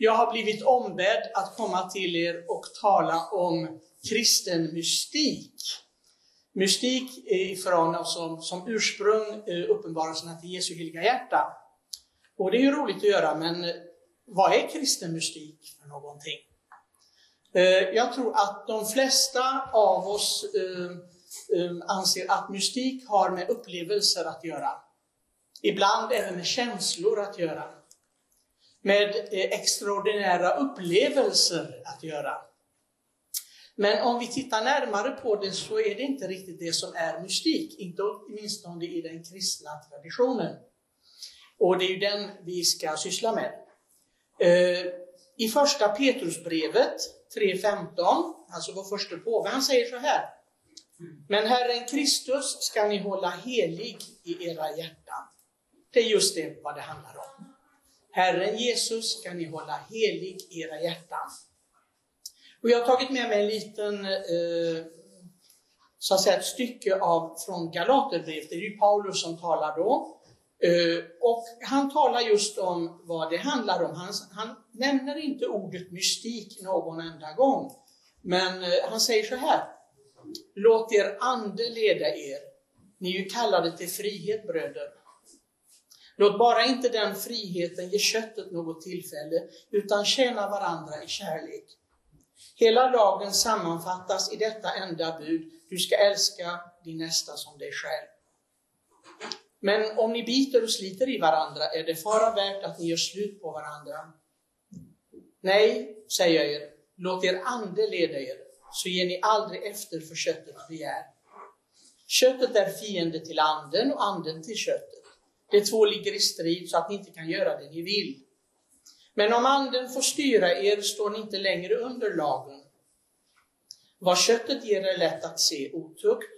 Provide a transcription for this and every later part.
Jag har blivit ombedd att komma till er och tala om kristen mystik. Mystik ifrån, och som ursprung eh, uppenbarelserna till Jesu heliga hjärta. Och det är ju roligt att göra, men eh, vad är kristen mystik för någonting? Eh, jag tror att de flesta av oss anser att mystik har med upplevelser att göra. Ibland även med känslor att göra. Med eh, extraordinära upplevelser att göra. Men om vi tittar närmare på det så är det inte riktigt det som är mystik, inte åtminstone i den kristna traditionen. Och det är ju den vi ska syssla med. Eh, I första Petrusbrevet 3.15, alltså vår första påve, han säger så här. Men Herren Kristus ska ni hålla helig i era hjärtan. Det är just det vad det handlar om. Herren Jesus ska ni hålla helig i era hjärtan. Och jag har tagit med mig en liten, eh, så att säga ett stycke av, från Galaterbrevet, det är ju Paulus som talar då. Eh, och han talar just om vad det handlar om. Han, han nämner inte ordet mystik någon enda gång. Men eh, han säger så här. Låt er ande leda er. Ni är ju kallade till frihet bröder. Låt bara inte den friheten ge köttet något tillfälle, utan tjäna varandra i kärlek. Hela lagen sammanfattas i detta enda bud. Du ska älska din nästa som dig själv. Men om ni biter och sliter i varandra är det fara värt att ni gör slut på varandra. Nej, säger jag er, låt er ande leda er, så ger ni aldrig efter för köttets begär. Köttet är fiende till anden och anden till köttet. De två ligger i strid så att ni inte kan göra det ni vill. Men om anden får styra er står ni inte längre under lagen. Vad köttet ger är lätt att se otukt,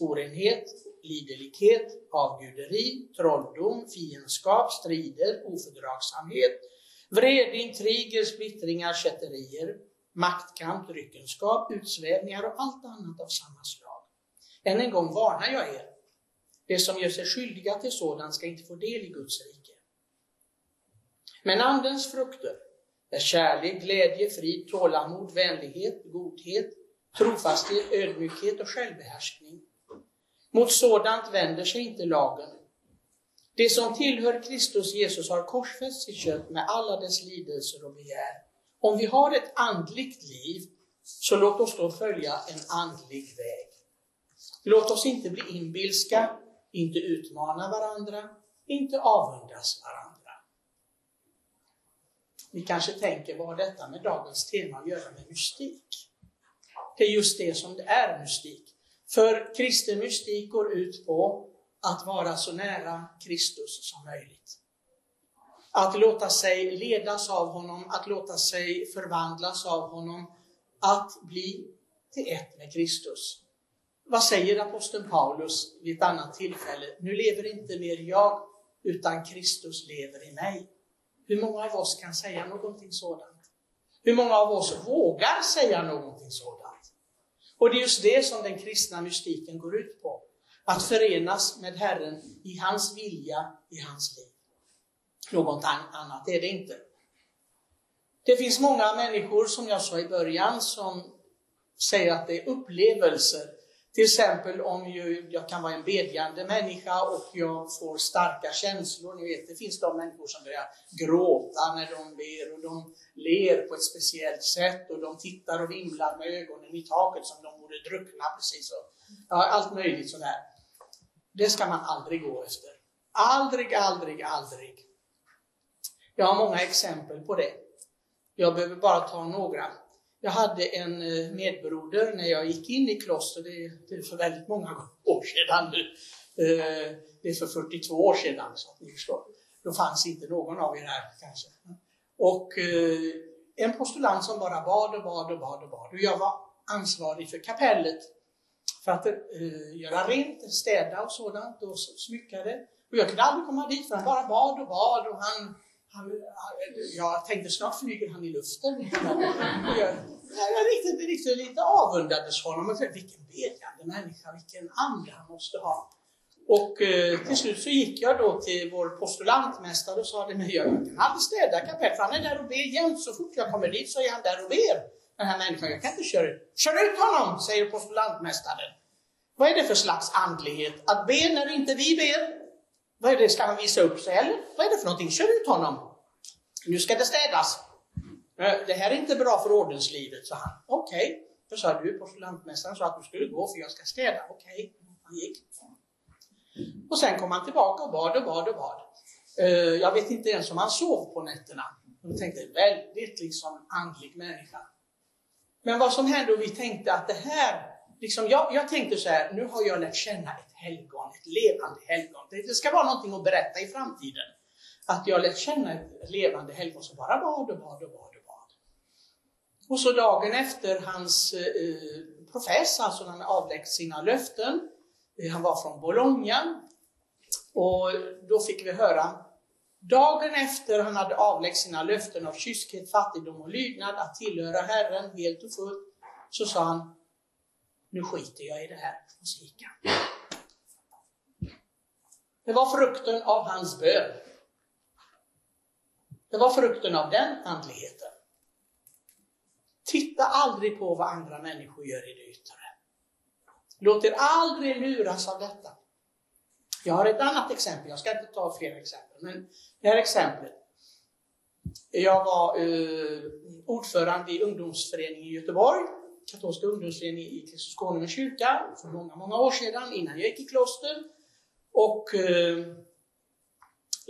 orenhet, liderlighet, avguderi, trolldom, fiendskap, strider, ofördragsamhet, vrede, intriger, splittringar, kätterier, maktkamp, dryckenskap, utsvävningar och allt annat av samma slag. Än en gång varnar jag er. De som gör sig skyldiga till sådant ska inte få del i Guds rike. Men Andens frukter är kärlek, glädje, frid, tålamod, vänlighet, godhet, trofasthet, ödmjukhet och självbehärskning. Mot sådant vänder sig inte lagen. Det som tillhör Kristus Jesus har korsfäst sitt kött med alla dess lidelser och begär. Om vi har ett andligt liv, så låt oss då följa en andlig väg. Låt oss inte bli inbilska, inte utmana varandra, inte avundas varandra. Ni kanske tänker, vad har detta med dagens tema att göra med mystik? Det är just det som det är mystik. För kristen mystik går ut på att vara så nära Kristus som möjligt. Att låta sig ledas av honom, att låta sig förvandlas av honom, att bli till ett med Kristus. Vad säger aposteln Paulus vid ett annat tillfälle? Nu lever inte mer jag, utan Kristus lever i mig. Hur många av oss kan säga någonting sådant? Hur många av oss vågar säga någonting sådant? Och det är just det som den kristna mystiken går ut på. Att förenas med Herren i hans vilja, i hans liv. Något annat är det inte. Det finns många människor, som jag sa i början, som säger att det är upplevelser till exempel om jag kan vara en bedjande människa och jag får starka känslor. Ni vet, det finns de människor som börjar gråta när de ber och de ler på ett speciellt sätt och de tittar och vimlar med ögonen i taket som de borde druckna precis. Och, ja, allt möjligt sådär. Det ska man aldrig gå efter. Aldrig, aldrig, aldrig. Jag har många exempel på det. Jag behöver bara ta några. Jag hade en eh, medbroder när jag gick in i kloster, det är för väldigt många år sedan nu. Eh, det är för 42 år sedan, så att ni förstår. Då fanns inte någon av er här kanske. Och eh, en postulant som bara bad och bad och bad och bad. Och jag var ansvarig för kapellet för att göra rent, städa och sådant och smyckade. Och jag kunde aldrig komma dit för han bara bad och bad och han han, jag tänkte snart flyger han i luften. Jag, jag riktigt, riktigt lite avundades honom. Och vilken bedjande människa, vilken ande han måste ha. Och eh, till slut så gick jag då till vår postulantmästare och sa det, men jag kan aldrig städa kapellet, för han är där och ber jämt. Så fort jag kommer dit så är han där och ber. Den här människan, jag kan inte köra ut. Kör ut honom, säger postulantmästaren. Vad är det för slags andlighet? Att be när inte vi ber? Vad är det, ska han visa upp sig eller? Vad är det för någonting? Kör ut honom. Nu ska det städas. Eh, det här är inte bra för ordenslivet, sa han. Okej, okay. då sa du, postulantmästaren sa att du skulle gå för jag ska städa. Okej, okay. han gick. Och sen kom han tillbaka och bad och bad och bad. Eh, jag vet inte ens om han sov på nätterna. Jag tänkte, väldigt liksom andlig människa. Men vad som hände, och vi tänkte att det här, liksom, jag, jag tänkte så här, nu har jag lärt känna ett helgon, ett levande helgon. Det ska vara någonting att berätta i framtiden. Att jag lärt känna ett levande helgon som bara bad och bad och bad och bad. Och så dagen efter hans eh, eh profess, alltså när han avläggt sina löften, eh, han var från Bologna, och då fick vi höra Dagen efter han hade avläggt sina löften av kyskhet, fattigdom och lydnad att tillhöra Herren helt och fullt, så sa han, nu skiter jag i det här. Och så gick han. Det var frukten av hans bön. Det var frukten av den andligheten. Titta aldrig på vad andra människor gör i det yttre. Låt er aldrig luras av detta. Jag har ett annat exempel, jag ska inte ta fler exempel, men det här exemplet. Jag var eh, ordförande i ungdomsföreningen i Göteborg, katolska ungdomsledningen i Kristus Konungens kyrka, för många, många år sedan, innan jag gick i kloster. Och eh,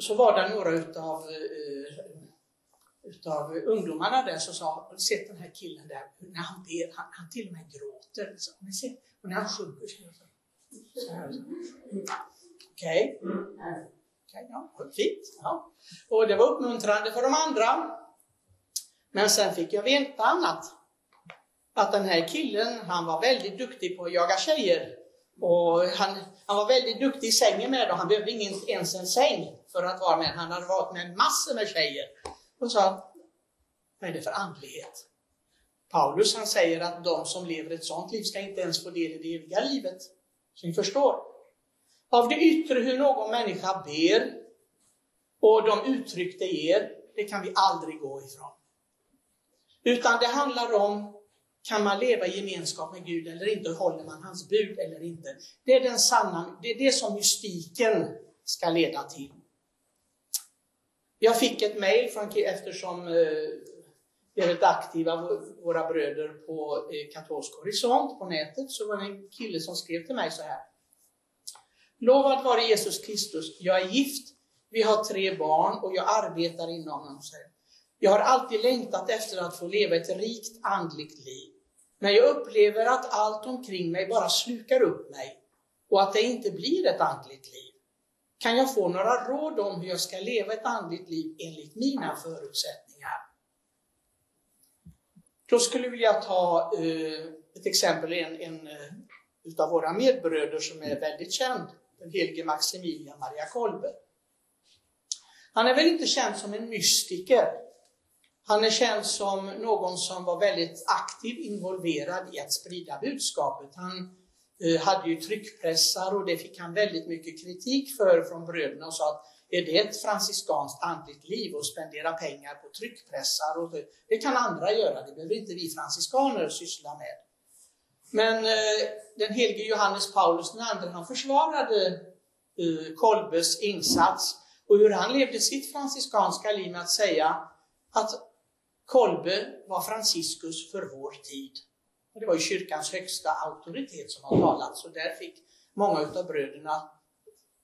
så var det några utav, eh, utav ungdomarna där som sa, har sett den här killen där, när han ber, han, han till och med gråter. Så, och när han sjunger så här. Okej. Okay. Okay, ja, fint. Ja. Och det var uppmuntrande för de andra. Men sen fick jag veta annat. Att den här killen, han var väldigt duktig på att jaga tjejer. Och han, han var väldigt duktig i sängen med dem. Han behövde ingen, ens en säng för att vara med. Han hade varit med massor med tjejer. Och sa, vad är det för andlighet? Paulus han säger att de som lever ett sånt liv ska inte ens få del i det eviga livet. Så ni förstår. Av det yttre hur någon människa ber och de uttryck det ger, det kan vi aldrig gå ifrån. Utan det handlar om, kan man leva i gemenskap med Gud eller inte? Håller man hans bud eller inte? Det är den sanna, det är det som mystiken ska leda till. Jag fick ett mejl från eftersom eh, vi är väldigt aktiva, våra bröder på eh, Katolsk horisont på nätet, så var det en kille som skrev till mig så här. Lovad vare Jesus Kristus, jag är gift, vi har tre barn och jag arbetar inom honom. Jag har alltid längtat efter att få leva ett rikt andligt liv. Men jag upplever att allt omkring mig bara slukar upp mig och att det inte blir ett andligt liv. Kan jag få några råd om hur jag ska leva ett andligt liv enligt mina förutsättningar? Då skulle jag vilja ta eh, ett exempel, en, en eh, utav våra medbröder som är väldigt känd den helige Maximilian Maria Kolbe. Han är väl inte känd som en mystiker. Han är känd som någon som var väldigt aktiv involverad i att sprida budskapet. Han eh, hade ju tryckpressar och det fick han väldigt mycket kritik för från bröderna och sa att är det ett franciskanskt andligt liv att spendera pengar på tryckpressar? Och det, det kan andra göra, det behöver inte vi franciskaner syssla med. Men eh, den helige Johannes Paulus II, han försvarade eh, Kolbes insats och hur han levde sitt franciskanska liv med att säga att Kolbe var Franciscus för vår tid. Och det var ju kyrkans högsta auktoritet som har talat, så där fick många utav bröderna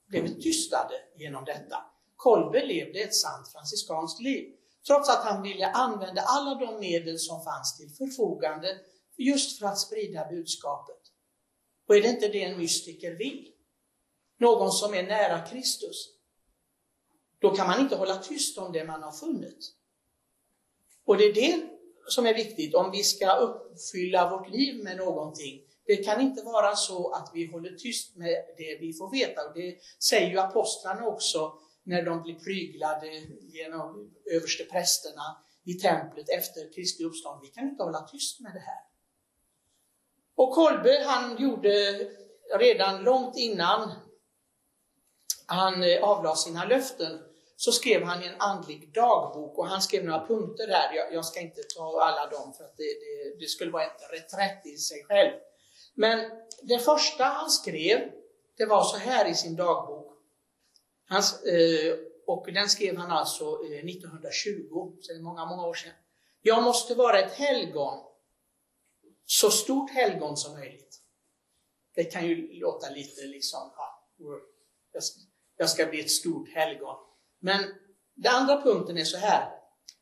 blev tystade genom detta. Kolbe levde ett sant franciskanskt liv, trots att han ville använda alla de medel som fanns till förfogande just för att sprida budskapet. Och är det inte det en mystiker vill? Någon som är nära Kristus. Då kan man inte hålla tyst om det man har funnit. Och det är det som är viktigt om vi ska uppfylla vårt liv med någonting. Det kan inte vara så att vi håller tyst med det vi får veta. Och det säger ju apostlarna också när de blir pryglade genom översteprästerna i templet efter Kristi uppstånd. Vi kan inte hålla tyst med det här. Och Kolbe han gjorde redan långt innan han avlade sina löften så skrev han en andlig dagbok och han skrev några punkter där. Jag, jag ska inte ta alla dem för att det, det, det skulle vara en reträtt i sig själv. Men det första han skrev, det var så här i sin dagbok. Hans, eh, och den skrev han alltså eh, 1920, så det är många, många år sedan. Jag måste vara ett helgon, så stort helgon som möjligt. Det kan ju låta lite liksom, ja, jag ska bli ett stort helgon. Men den andra punkten är så här,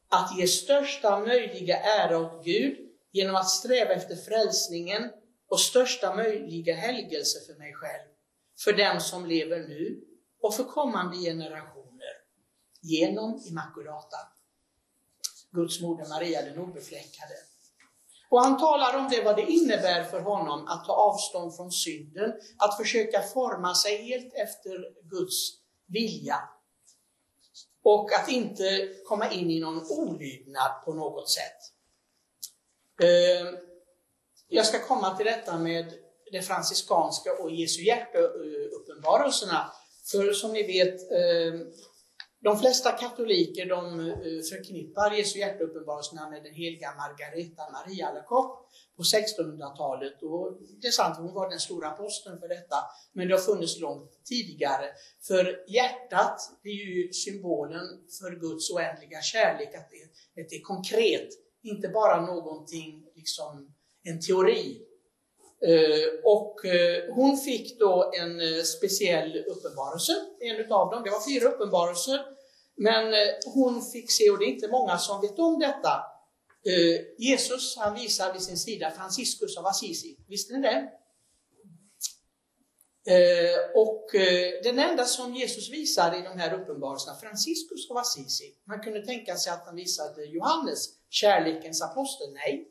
att ge största möjliga ära åt Gud genom att sträva efter frälsningen och största möjliga helgelse för mig själv, för dem som lever nu och för kommande generationer, genom Immaculata, Guds moder Maria den obefläckade. Och han talar om det, vad det innebär för honom att ta avstånd från synden, att försöka forma sig helt efter Guds vilja och att inte komma in i någon olydnad på något sätt. Ehm, jag ska komma till detta med det franciskanska och Jesu hjärteuppenbarelserna. Eh, För som ni vet, ehm, de flesta katoliker de eh, förknippar Jesu hjärteuppenbarelserna med den heliga Margareta Maria Alacoque på 1600-talet. Och det är sant, hon var den stora aposteln för detta, men det har funnits långt tidigare. För hjärtat det är ju symbolen för Guds oändliga kärlek, att det, att det är konkret, inte bara någonting, liksom en teori. Eh, och eh, hon fick då en eh, speciell uppenbarelse, en utav dem. Det var fyra uppenbarelser men hon fick se, och det är inte många som vet om detta, eh, Jesus han visar vid sin sida Franciscus av Assisi. Visste ni det? Eh, och eh, den enda som Jesus visar i de här uppenbarelserna, Franciscus av Assisi, man kunde tänka sig att han visade Johannes, kärlekens apostel. Nej.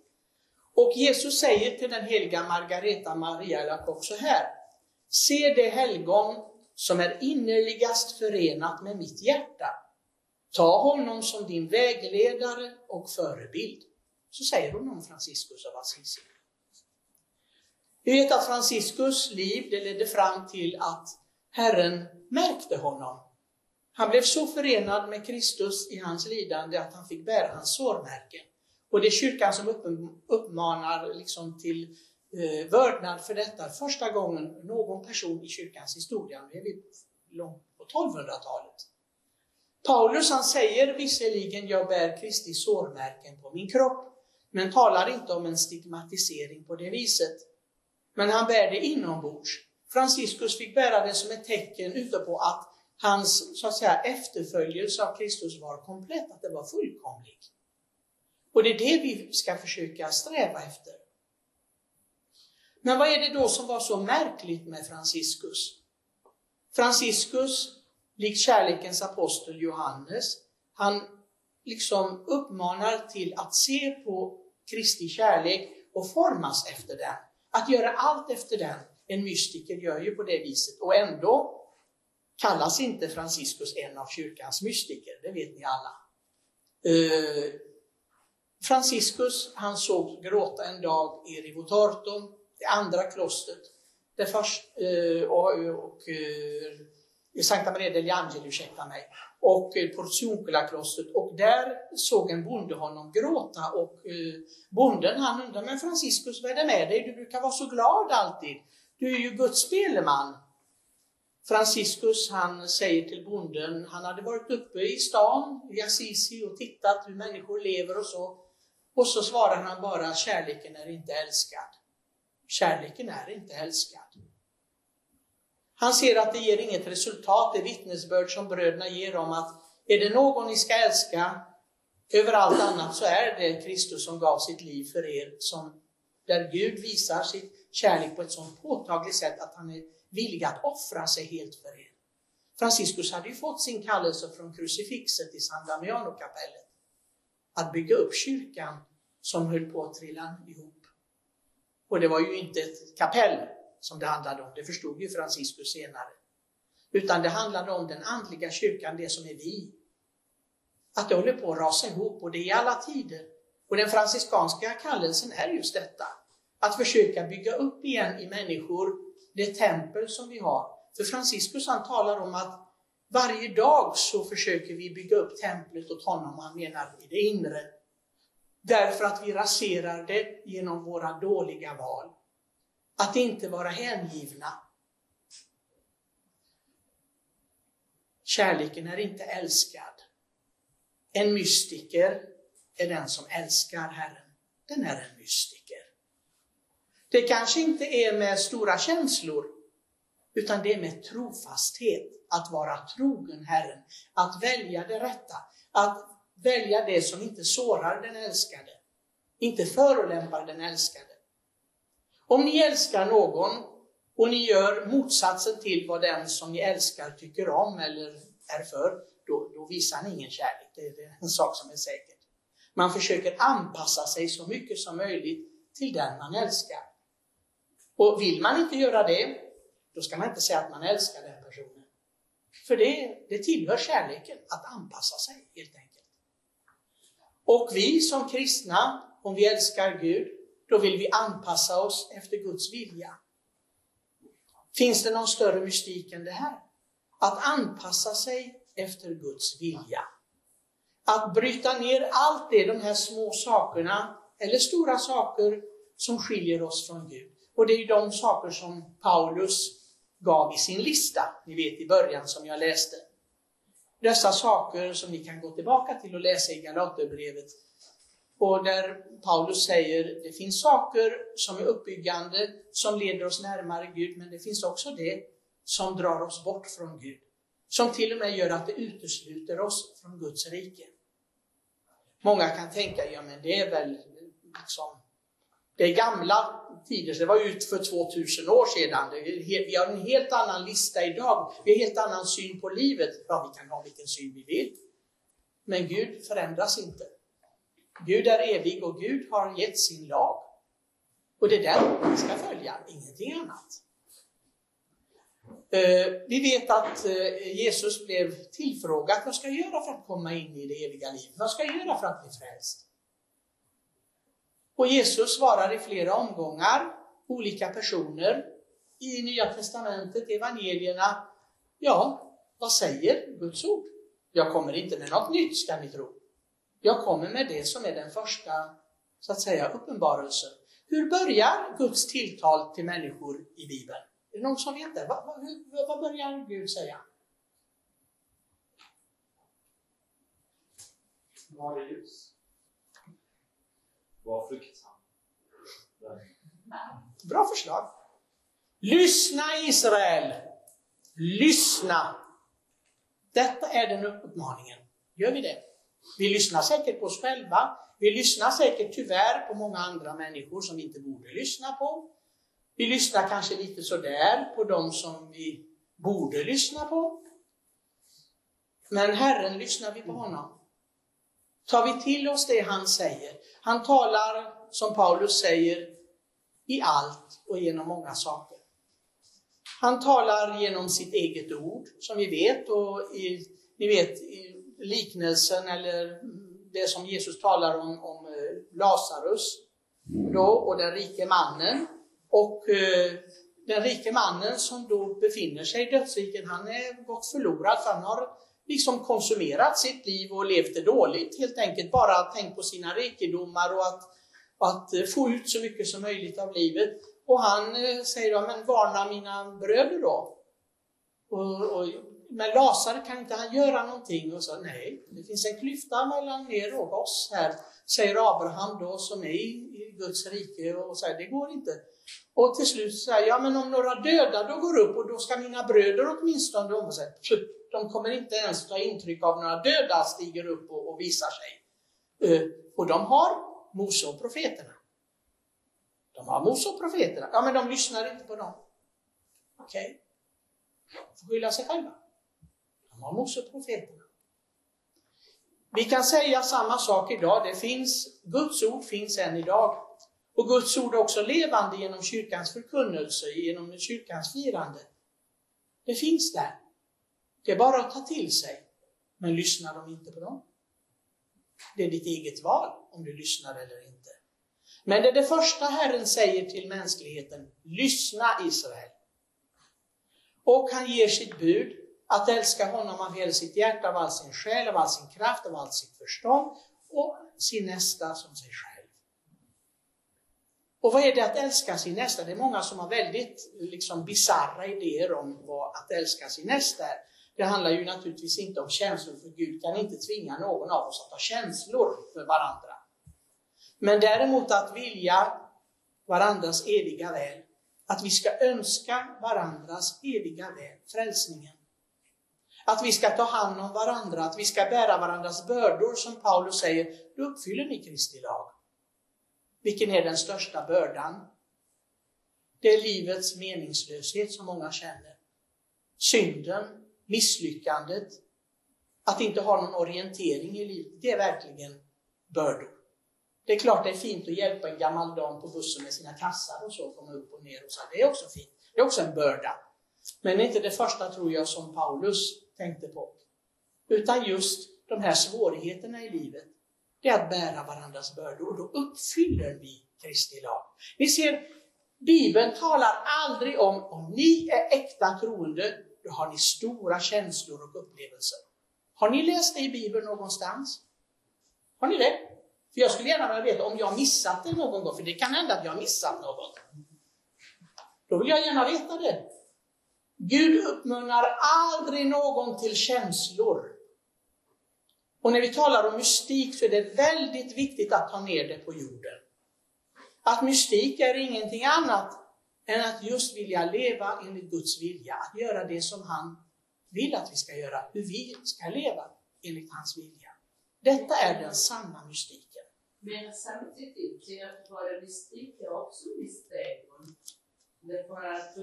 Och Jesus säger till den heliga Margareta Maria Lacock så här. Se det helgon som är innerligast förenat med mitt hjärta. Ta honom som din vägledare och förebild. Så säger hon om Franciscus av Assisi. Vi vet att Franciscus liv det ledde fram till att Herren märkte honom. Han blev så förenad med Kristus i hans lidande att han fick bära hans sårmärken. Och det är kyrkan som uppmanar liksom till eh, vördnad för detta första gången någon person i kyrkans historia. Nu är vi långt på 1200-talet. Paulus han säger visserligen jag bär Kristi sårmärken på min kropp, men talar inte om en stigmatisering på det viset. Men han bär det inombords. Franciscus fick bära det som ett tecken ute på att hans så att säga, efterföljelse av Kristus var komplett, att det var fullkomlig. Och det är det vi ska försöka sträva efter. Men vad är det då som var så märkligt med Franciscus? Franciscus likt kärlekens apostel Johannes, han liksom uppmanar till att se på Kristi kärlek och formas efter den. Att göra allt efter den. En mystiker gör ju på det viset och ändå kallas inte Franciscus en av kyrkans mystiker, det vet ni alla. Eh, Franciscus, han såg gråta en dag i Rivotortum, det andra klostret. Det först, eh, och, och eh, Sankta Maria degli Angeli, ursäkta mig, och eh, och där såg en bonde honom gråta och eh, bonden han undrade, men Franciscus vad är det med dig? Du brukar vara så glad alltid. Du är ju Guds speleman. Franciscus han säger till bonden, han hade varit uppe i stan, i Assisi och tittat hur människor lever och så. Och så svarar han bara, kärleken är inte älskad. Kärleken är inte älskad. Han ser att det ger inget resultat, det vittnesbörd som bröderna ger om att är det någon ni ska älska över allt annat så är det Kristus som gav sitt liv för er, som, där Gud visar sitt kärlek på ett sådant påtagligt sätt att han är villig att offra sig helt för er. Franciscus hade ju fått sin kallelse från krucifixet i San Damiano-kapellet att bygga upp kyrkan som höll på att trilla ihop. Och det var ju inte ett kapell som det handlade om. Det förstod ju Franciscus senare. Utan det handlade om den andliga kyrkan, det som är vi. Att det håller på att rasa ihop och det i alla tider. Och den franciskanska kallelsen är just detta. Att försöka bygga upp igen i människor det tempel som vi har. För Franciscus han talar om att varje dag så försöker vi bygga upp templet åt honom, han menar i det inre. Därför att vi raserar det genom våra dåliga val. Att inte vara hängivna. Kärleken är inte älskad. En mystiker är den som älskar Herren. Den är en mystiker. Det kanske inte är med stora känslor, utan det är med trofasthet. Att vara trogen Herren, att välja det rätta, att välja det som inte sårar den älskade, inte förolämpar den älskade. Om ni älskar någon och ni gör motsatsen till vad den som ni älskar tycker om eller är för, då, då visar ni ingen kärlek. Det är en sak som är säker. Man försöker anpassa sig så mycket som möjligt till den man älskar. Och vill man inte göra det, då ska man inte säga att man älskar den personen. För det, det tillhör kärleken, att anpassa sig helt enkelt. Och vi som kristna, om vi älskar Gud, då vill vi anpassa oss efter Guds vilja. Finns det någon större mystik än det här? Att anpassa sig efter Guds vilja. Att bryta ner allt det, de här små sakerna, eller stora saker, som skiljer oss från Gud. Och det är ju de saker som Paulus gav i sin lista, ni vet i början som jag läste. Dessa saker som ni kan gå tillbaka till och läsa i Galaterbrevet. Och där Paulus säger, det finns saker som är uppbyggande, som leder oss närmare Gud, men det finns också det som drar oss bort från Gud. Som till och med gör att det utesluter oss från Guds rike. Många kan tänka, ja men det är väl liksom, det är gamla tider, det var ju för 2000 år sedan. Vi har en helt annan lista idag, vi har en helt annan syn på livet. Ja, vi kan ha vilken syn vi vill. Men Gud förändras inte. Gud är evig och Gud har gett sin lag. Och det är den vi ska följa, ingenting annat. Eh, vi vet att eh, Jesus blev tillfrågad, vad ska jag göra för att komma in i det eviga livet? Vad ska jag göra för att bli frälst? Och Jesus svarar i flera omgångar, olika personer i Nya Testamentet, evangelierna. Ja, vad säger Guds ord? Jag kommer inte med något nytt ska ni tro. Jag kommer med det som är den första, så att säga, uppenbarelsen. Hur börjar Guds tilltal till människor i Bibeln? Är det någon som vet det? Vad, vad, vad börjar Gud säga? Var ljus. Var fruktsam. Bra förslag. Lyssna Israel! Lyssna! Detta är den uppmaningen. Gör vi det? Vi lyssnar säkert på oss själva. Vi lyssnar säkert tyvärr på många andra människor som vi inte borde lyssna på. Vi lyssnar kanske lite sådär på dem som vi borde lyssna på. Men Herren lyssnar vi på honom. Tar vi till oss det han säger. Han talar, som Paulus säger, i allt och genom många saker. Han talar genom sitt eget ord, som vi vet, och i, ni vet i liknelsen eller det som Jesus talar om, om eh, Lazarus då, och den rike mannen. Och eh, den rike mannen som då befinner sig i dödsriket, han är gått förlorad för han har liksom konsumerat sitt liv och levt det dåligt helt enkelt. Bara tänkt på sina rikedomar och att, att eh, få ut så mycket som möjligt av livet. Och han eh, säger då, men varna mina bröder då. Och, och, men Lasare kan inte han göra någonting? Och så, nej, det finns en klyfta mellan er och oss här, säger Abraham då som är i, i Guds rike och säger, det går inte. Och till slut säger ja men om några döda då går upp och då ska mina bröder åtminstone, och säger, de kommer inte ens ta intryck av några döda stiger upp och, och visar sig. Uh, och de har Mose och profeterna. De har Mose och profeterna. Ja, men de lyssnar inte på dem. Okej. Okay. De får skylla sig själva. De också profeterna. Vi kan säga samma sak idag. Det finns, Guds ord finns än idag. Och Guds ord är också levande genom kyrkans förkunnelse, genom kyrkans firande. Det finns där. Det är bara att ta till sig. Men lyssnar de inte på dem? Det är ditt eget val om du lyssnar eller inte. Men det är det första Herren säger till mänskligheten. Lyssna Israel. Och han ger sitt bud att älska honom av hela sitt hjärta, av all sin själ, av all sin kraft, av allt sitt förstånd och sin nästa som sig själv. Och vad är det att älska sin nästa? Det är många som har väldigt liksom, bizarra idéer om vad att älska sin nästa är. Det handlar ju naturligtvis inte om känslor, för Gud kan inte tvinga någon av oss att ha känslor för varandra. Men däremot att vilja varandras eviga väl. Att vi ska önska varandras eviga väl, frälsningen. Att vi ska ta hand om varandra, att vi ska bära varandras bördor, som Paulus säger, då uppfyller ni Kristi lag. Vilken är den största bördan? Det är livets meningslöshet som många känner. Synden, misslyckandet, att inte ha någon orientering i livet, det är verkligen bördor. Det är klart det är fint att hjälpa en gammal dam på bussen med sina kassar och så, komma upp och ner och så. Det är också fint. Det är också en börda. Men inte det första tror jag som Paulus tänkte på. Utan just de här svårigheterna i livet. Det är att bära varandras bördor och då uppfyller vi Kristi lag. Ni ser, Bibeln talar aldrig om om ni är äkta troende, då har ni stora känslor och upplevelser. Har ni läst det i Bibeln någonstans? Har ni det? För jag skulle gärna vilja veta om jag missat det någon gång, för det kan hända att jag missat något. Då vill jag gärna veta det. Gud uppmuntrar aldrig någon till känslor. Och när vi talar om mystik så är det väldigt viktigt att ta ner det på jorden. Att mystik är ingenting annat än att just vilja leva enligt Guds vilja, att göra det som han vill att vi ska göra, hur vi ska leva enligt hans vilja. Detta är den sanna mystiken. Men samtidigt, till att vara mystik är också mysterium. Därför att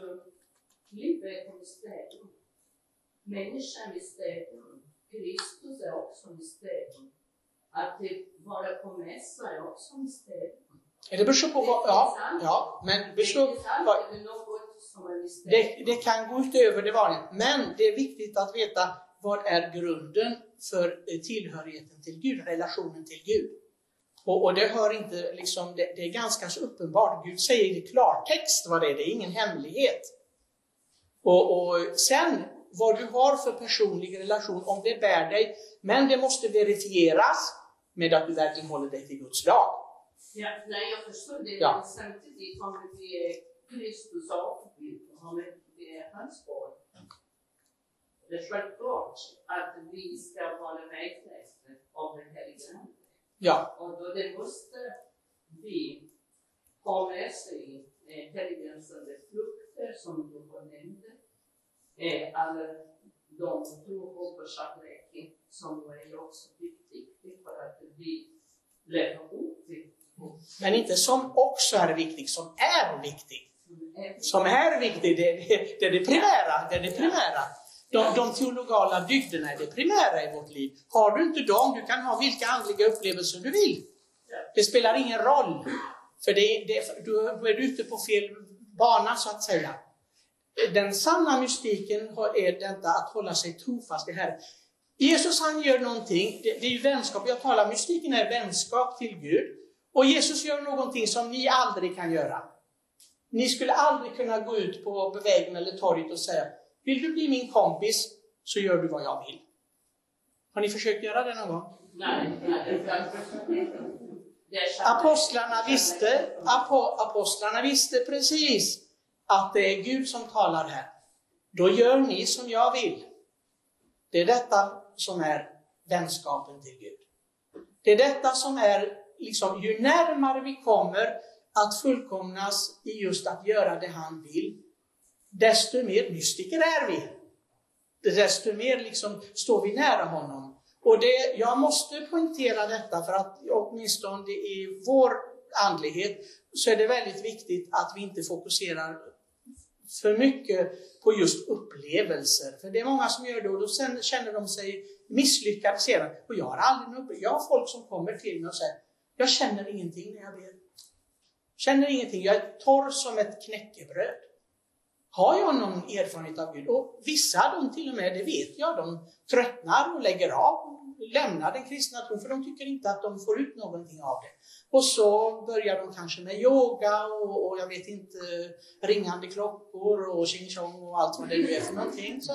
livet är mysterium. Människan är mysterium. Kristus är också mysterium. Att vara på mässa är också mysterium. Det beror på vad, ja, ja, men beror vad, det, det kan gå utöver det vanliga, men det är viktigt att veta vad är grunden för tillhörigheten till Gud, relationen till Gud. Och, och det hör inte, liksom, det, det, är ganska så uppenbart. Gud säger i klartext vad det är, det är ingen hemlighet. Och, och sen vad du har för personlig relation, om det bär dig, men det måste verifieras med att du verkligen håller dig till Guds lag. Ja, nej, jag förstår det, ja. men samtidigt om vi är Kristus avbild, om vi är hans barn, det är självklart att vi ska vara vägledda av den helige Ande. Ja. Och då det måste vi ha med sig helgensande frukter som du har nämnt. Eh, alla de hopp och kärlek som är också viktigt för att vi lever upp till men inte som också är viktig, som är viktig. Som är viktig, det, det, det är det primära. Det är det primära. De, de teologala dygderna är det primära i vårt liv. Har du inte dem, du kan ha vilka andliga upplevelser du vill. Det spelar ingen roll. För det, det, är du ute på fel bana så att säga. Den sanna mystiken är detta att hålla sig trofast i Herren. Jesus han gör någonting, det, det är vänskap, jag talar mystiken är vänskap till Gud. Och Jesus gör någonting som ni aldrig kan göra. Ni skulle aldrig kunna gå ut på vägen eller torget och säga vill du bli min kompis så gör du vad jag vill. Har ni försökt göra det någon gång? Nej. Apostlarna visste, apostlarna visste precis att det är Gud som talar här. Då gör ni som jag vill. Det är detta som är vänskapen till Gud. Det är detta som är, liksom, ju närmare vi kommer att fullkomnas i just att göra det han vill, desto mer mystiker är vi. Desto mer liksom står vi nära honom. Och det, jag måste poängtera detta för att åtminstone i vår andlighet så är det väldigt viktigt att vi inte fokuserar för mycket på just upplevelser. För det är många som gör det och då känner de sig misslyckade sedan. Och jag har aldrig någon upplevelse. Jag har folk som kommer till mig och säger Jag känner ingenting när jag ber. Känner ingenting. Jag är torr som ett knäckebröd. Har jag någon erfarenhet av Gud? Och vissa, de till och med, det vet jag, de tröttnar och lägger av lämnar den kristna tron för de tycker inte att de får ut någonting av det. Och så börjar de kanske med yoga och, och jag vet inte, ringande klockor och tjing och allt vad det nu är för någonting. Så,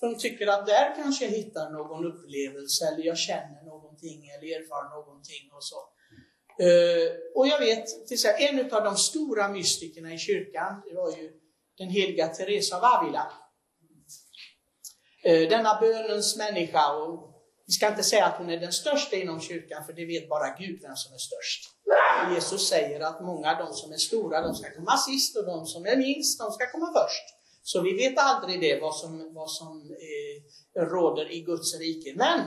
för de tycker att där kanske jag hittar någon upplevelse eller jag känner någonting eller erfar någonting och så. Uh, och jag vet, till en av de stora mystikerna i kyrkan, det var ju den heliga Teresa av Avila. Uh, denna bönens människa, och vi ska inte säga att hon är den största inom kyrkan, för det vet bara Gud vem som är störst. Jesus säger att många, av de som är stora, de ska komma sist och de som är minst, de ska komma först. Så vi vet aldrig det, vad som, vad som eh, råder i Guds rike. Men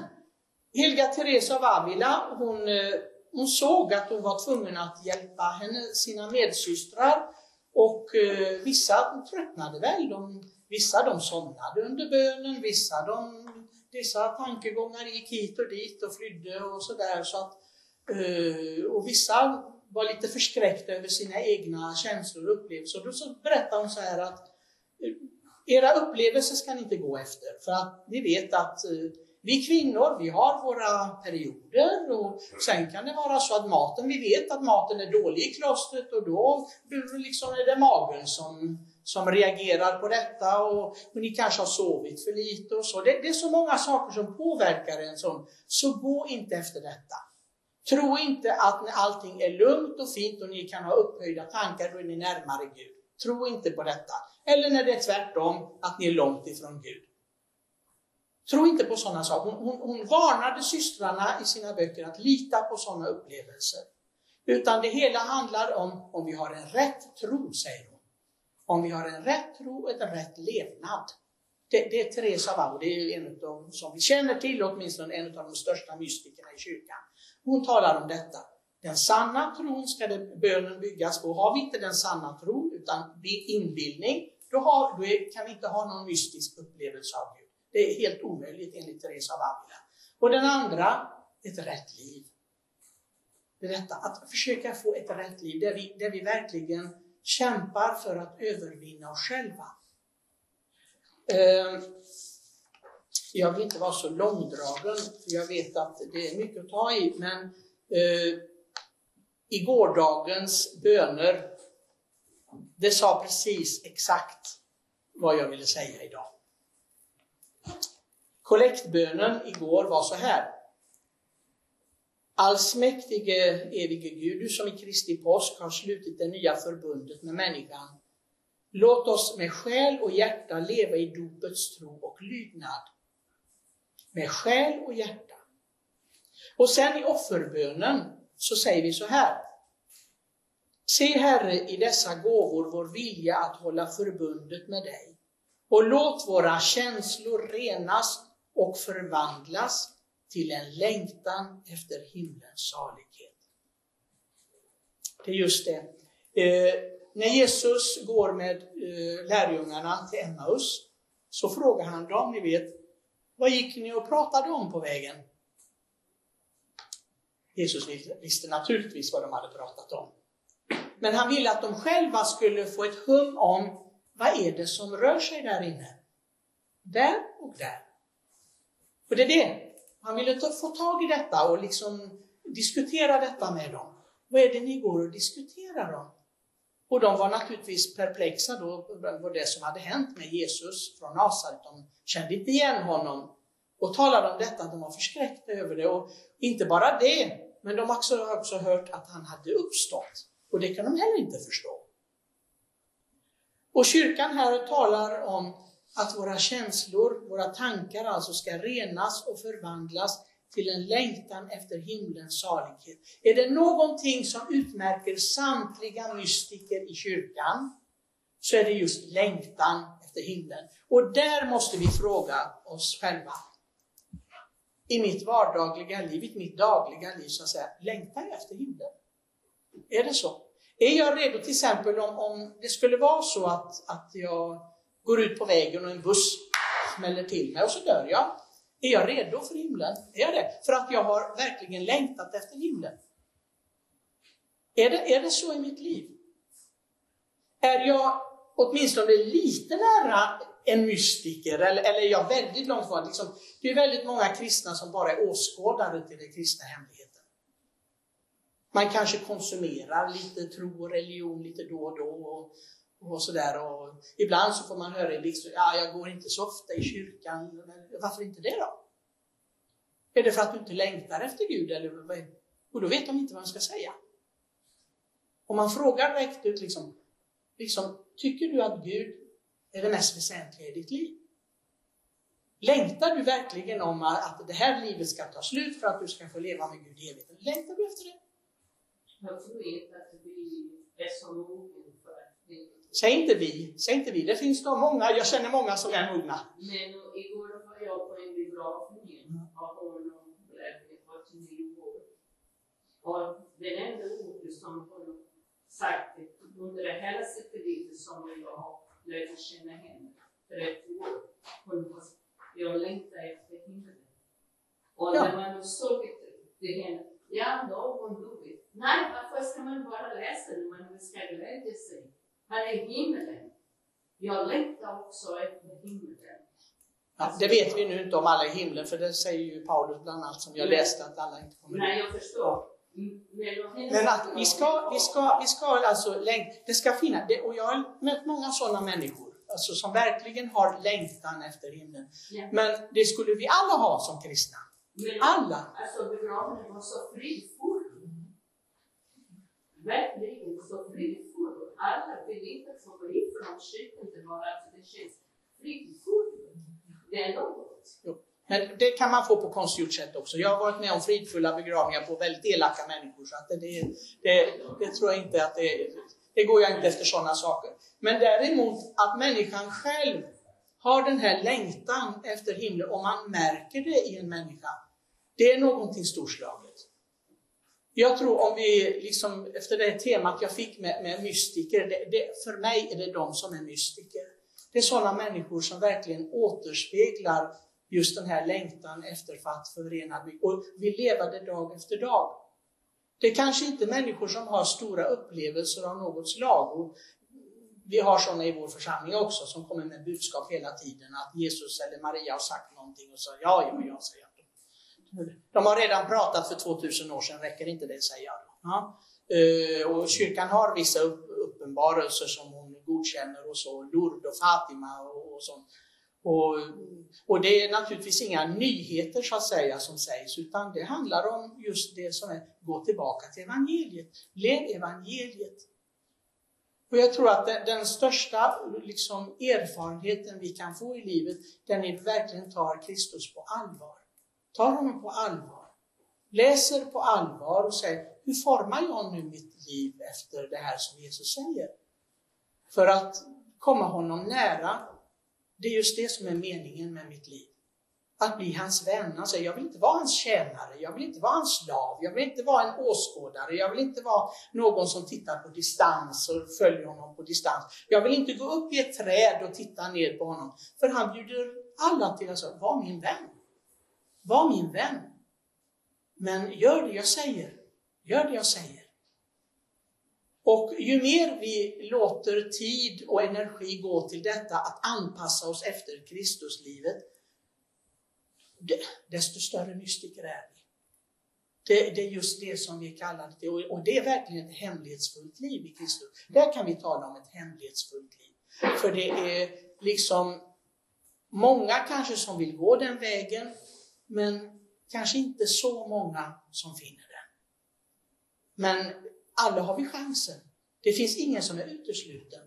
Helga Teresa av Avila, hon, eh, hon såg att hon var tvungen att hjälpa henne, sina medsystrar och eh, vissa tröttnade väl. De, vissa de somnade under bönen, vissa de, Vissa tankegångar gick hit och dit och flydde och sådär. Så att, eh, och vissa var lite förskräckta över sina egna känslor och upplevelser. Då så berättade hon så här att eh, era upplevelser ska ni inte gå efter, för att ni vet att eh, vi kvinnor, vi har våra perioder och sen kan det vara så att maten, vi vet att maten är dålig i klostret och då liksom är det magen som, som reagerar på detta och, och ni kanske har sovit för lite och så. Det, det, är så många saker som påverkar en sån. så gå inte efter detta. Tro inte att när allting är lugnt och fint och ni kan ha upphöjda tankar, då är ni närmare Gud. Tro inte på detta. Eller när det är tvärtom, att ni är långt ifrån Gud. Tro inte på sådana saker. Hon, hon, hon varnade systrarna i sina böcker att lita på sådana upplevelser. Utan det hela handlar om om vi har en rätt tro, säger hon. Om vi har en rätt tro och en rätt levnad. Det, det är Teresa av det är en av de som vi känner till, åtminstone en av de största mystikerna i kyrkan. Hon talar om detta. Den sanna tron ska det, bönen byggas på. Har vi inte den sanna tron, utan inbildning, då, har, då kan vi inte ha någon mystisk upplevelse av Gud. Det är helt omöjligt enligt Teresa av Avila. Och den andra, ett rätt liv. Det är detta, att försöka få ett rätt liv där vi, där vi verkligen kämpar för att övervinna oss själva. Ehm, jag vill inte vara så långdragen, för jag vet att det är mycket att ta i, men eh, i gårdagens böner, det sa precis exakt vad jag ville säga idag. Kollektbönen igår var så här. Allsmäktige evige Gud, du som i Kristi påsk har slutit det nya förbundet med människan. Låt oss med själ och hjärta leva i dopets tro och lydnad. Med själ och hjärta. Och sen i offerbönen så säger vi så här. Se Herre i dessa gåvor vår vilja att hålla förbundet med dig och låt våra känslor renas och förvandlas till en längtan efter himlens salighet. Det är just det. Eh, när Jesus går med eh, lärjungarna till Emmaus så frågar han dem, ni vet, vad gick ni och pratade om på vägen? Jesus visste naturligtvis vad de hade pratat om. Men han ville att de själva skulle få ett hum om vad är det som rör sig där inne? Där och där. Och det är det. Han ville få tag i detta och liksom diskutera detta med dem. Vad är det ni går och diskuterar om? Och de var naturligtvis perplexa då på det som hade hänt med Jesus från Nasaret. De kände inte igen honom och talade om detta, de var förskräckta över det. Och inte bara det, men de har också, också hört att han hade uppstått. Och det kan de heller inte förstå. Och kyrkan här talar om att våra känslor, våra tankar alltså ska renas och förvandlas till en längtan efter himlens salighet. Är det någonting som utmärker samtliga mystiker i kyrkan så är det just längtan efter himlen. Och där måste vi fråga oss själva. I mitt vardagliga liv, i mitt dagliga liv, så att säga, längtar jag efter himlen? Är det så? Är jag redo till exempel om, om det skulle vara så att, att jag går ut på vägen och en buss smäller till mig och så dör jag. Är jag redo för himlen? Är jag det? För att jag har verkligen längtat efter himlen. Är det, är det så i mitt liv? Är jag åtminstone lite nära en mystiker, eller, eller jag väldigt långt ifrån? Liksom, det är väldigt många kristna som bara är åskådare till den kristna hemligheten. Man kanske konsumerar lite tro och religion lite då och då. Och, och sådär. Och ibland så får man höra i blixtfältet, ja, jag går inte så ofta i kyrkan. Men varför inte det då? Är det för att du inte längtar efter Gud? Eller vad Och då vet de inte vad de ska säga. Om man frågar rätt ut, liksom, liksom, tycker du att Gud är det mest väsentliga i ditt liv? Längtar du verkligen om att det här livet ska ta slut för att du ska få leva med Gud i evigheten? Längtar du efter det? Jag tror inte att det blir så det. Säg inte vi, säg inte vi. Det finns då många, jag känner många som är mogna. Men igår var jag på en begravning av honom, blev 49 år. Och det enda ordet som hon sagt under hela sitt liv som jag har lärt känna henne för ett år. Hon jag längtar efter himlen. Och ja. när man såg det henne, ja, då hon dog. Nej, varför ska man bara läsa när man ska glädja sig? Här är himlen. Jag längtar också efter himlen. Ja, det vet vi nu inte om alla i himlen, för det säger ju Paulus bland annat som jag läste att alla inte kommer Nej, jag förstår. Men att vi ska, vi ska, vi ska alltså längta, det ska finnas, det, och jag har mött många sådana människor, alltså som verkligen har längtan efter himlen. Ja. Men det skulle vi alla ha som kristna. Men, alla. Alltså begravningen var så fridfull. Verkligen så fridfull. Alla biljetter som går in från kyrkan, det var det känns fridfullt. Det är något. Jo. Men det kan man få på konstgjort sätt också. Jag har varit med om fridfulla begravningar på väldigt elaka människor. Så att det, det, det tror jag inte att det, det går jag inte efter sådana saker. Men däremot att människan själv har den här längtan efter himlen och man märker det i en människa. Det är någonting storslaget. Jag tror om vi, liksom, efter det temat jag fick med, med mystiker, det, det, för mig är det de som är mystiker. Det är sådana människor som verkligen återspeglar just den här längtan efter att förena och vill leva det dag efter dag. Det är kanske inte människor som har stora upplevelser av något slag. Och vi har sådana i vår församling också som kommer med budskap hela tiden att Jesus eller Maria har sagt någonting och så ja, ja, ja, säger jag. De har redan pratat för 2000 år sedan, räcker inte det, säger jag. Ja. Eh, och kyrkan har vissa uppenbarelser som hon godkänner och så, Lourdes och Fatima och, och sånt. Och, och, det är naturligtvis inga nyheter så att säga som sägs, utan det handlar om just det som är, gå tillbaka till evangeliet, lev evangeliet. Och jag tror att den, den största liksom, erfarenheten vi kan få i livet, den är att vi verkligen tar Kristus på allvar. Tar honom på allvar. Läser på allvar och säger, hur formar jag nu mitt liv efter det här som Jesus säger? För att komma honom nära det är just det som är meningen med mitt liv. Att bli hans vän. Han säger, jag vill inte vara hans tjänare, jag vill inte vara hans slav, jag vill inte vara en åskådare, jag vill inte vara någon som tittar på distans och följer honom på distans. Jag vill inte gå upp i ett träd och titta ner på honom. För han bjuder alla till att alltså, vara min vän. Var min vän. Men gör det jag säger. Gör det jag säger. Och ju mer vi låter tid och energi gå till detta, att anpassa oss efter Kristuslivet, desto större mystiker är vi. Det, det, är just det som vi kallar det, och det är verkligen ett hemlighetsfullt liv i Kristus. Där kan vi tala om ett hemlighetsfullt liv. För det är liksom många kanske som vill gå den vägen, men kanske inte så många som finner den. Men alla har vi chansen. Det finns ingen som är utesluten.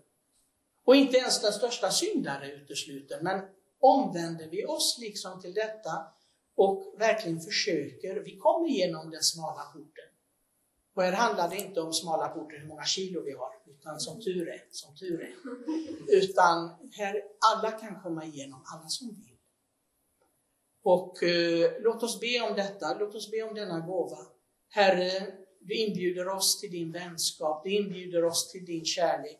Och inte ens den största syndaren är utesluten. Men omvänder vi oss liksom till detta och verkligen försöker, vi kommer igenom den smala porten. Och här handlar det inte om smala porten, hur många kilo vi har, utan som tur är, som tur är. Utan här, alla kan komma igenom, alla som vill. Och eh, låt oss be om detta, låt oss be om denna gåva. Herre, du inbjuder oss till din vänskap, du inbjuder oss till din kärlek.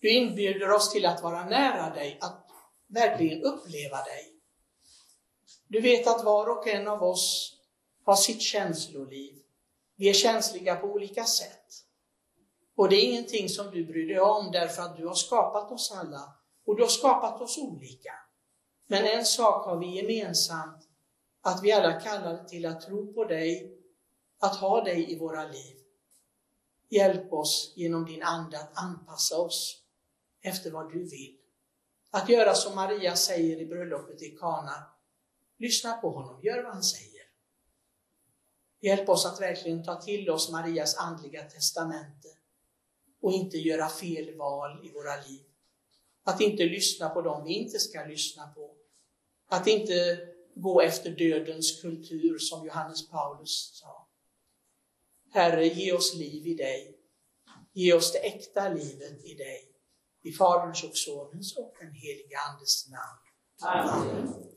Du inbjuder oss till att vara nära dig, att verkligen uppleva dig. Du vet att var och en av oss har sitt känsloliv. Vi är känsliga på olika sätt. Och det är ingenting som du bryr dig om därför att du har skapat oss alla Och du har skapat oss olika. Men en sak har vi gemensamt, att vi alla kallar till att tro på dig, att ha dig i våra liv. Hjälp oss genom din Ande att anpassa oss efter vad du vill. Att göra som Maria säger i bröllopet i Kana. Lyssna på honom, gör vad han säger. Hjälp oss att verkligen ta till oss Marias andliga testamente och inte göra fel val i våra liv. Att inte lyssna på dem vi inte ska lyssna på. Att inte gå efter dödens kultur som Johannes Paulus sa. Herre, ge oss liv i dig. Ge oss det äkta livet i dig. I Faderns och Sonens och den helige Andes namn. Amen.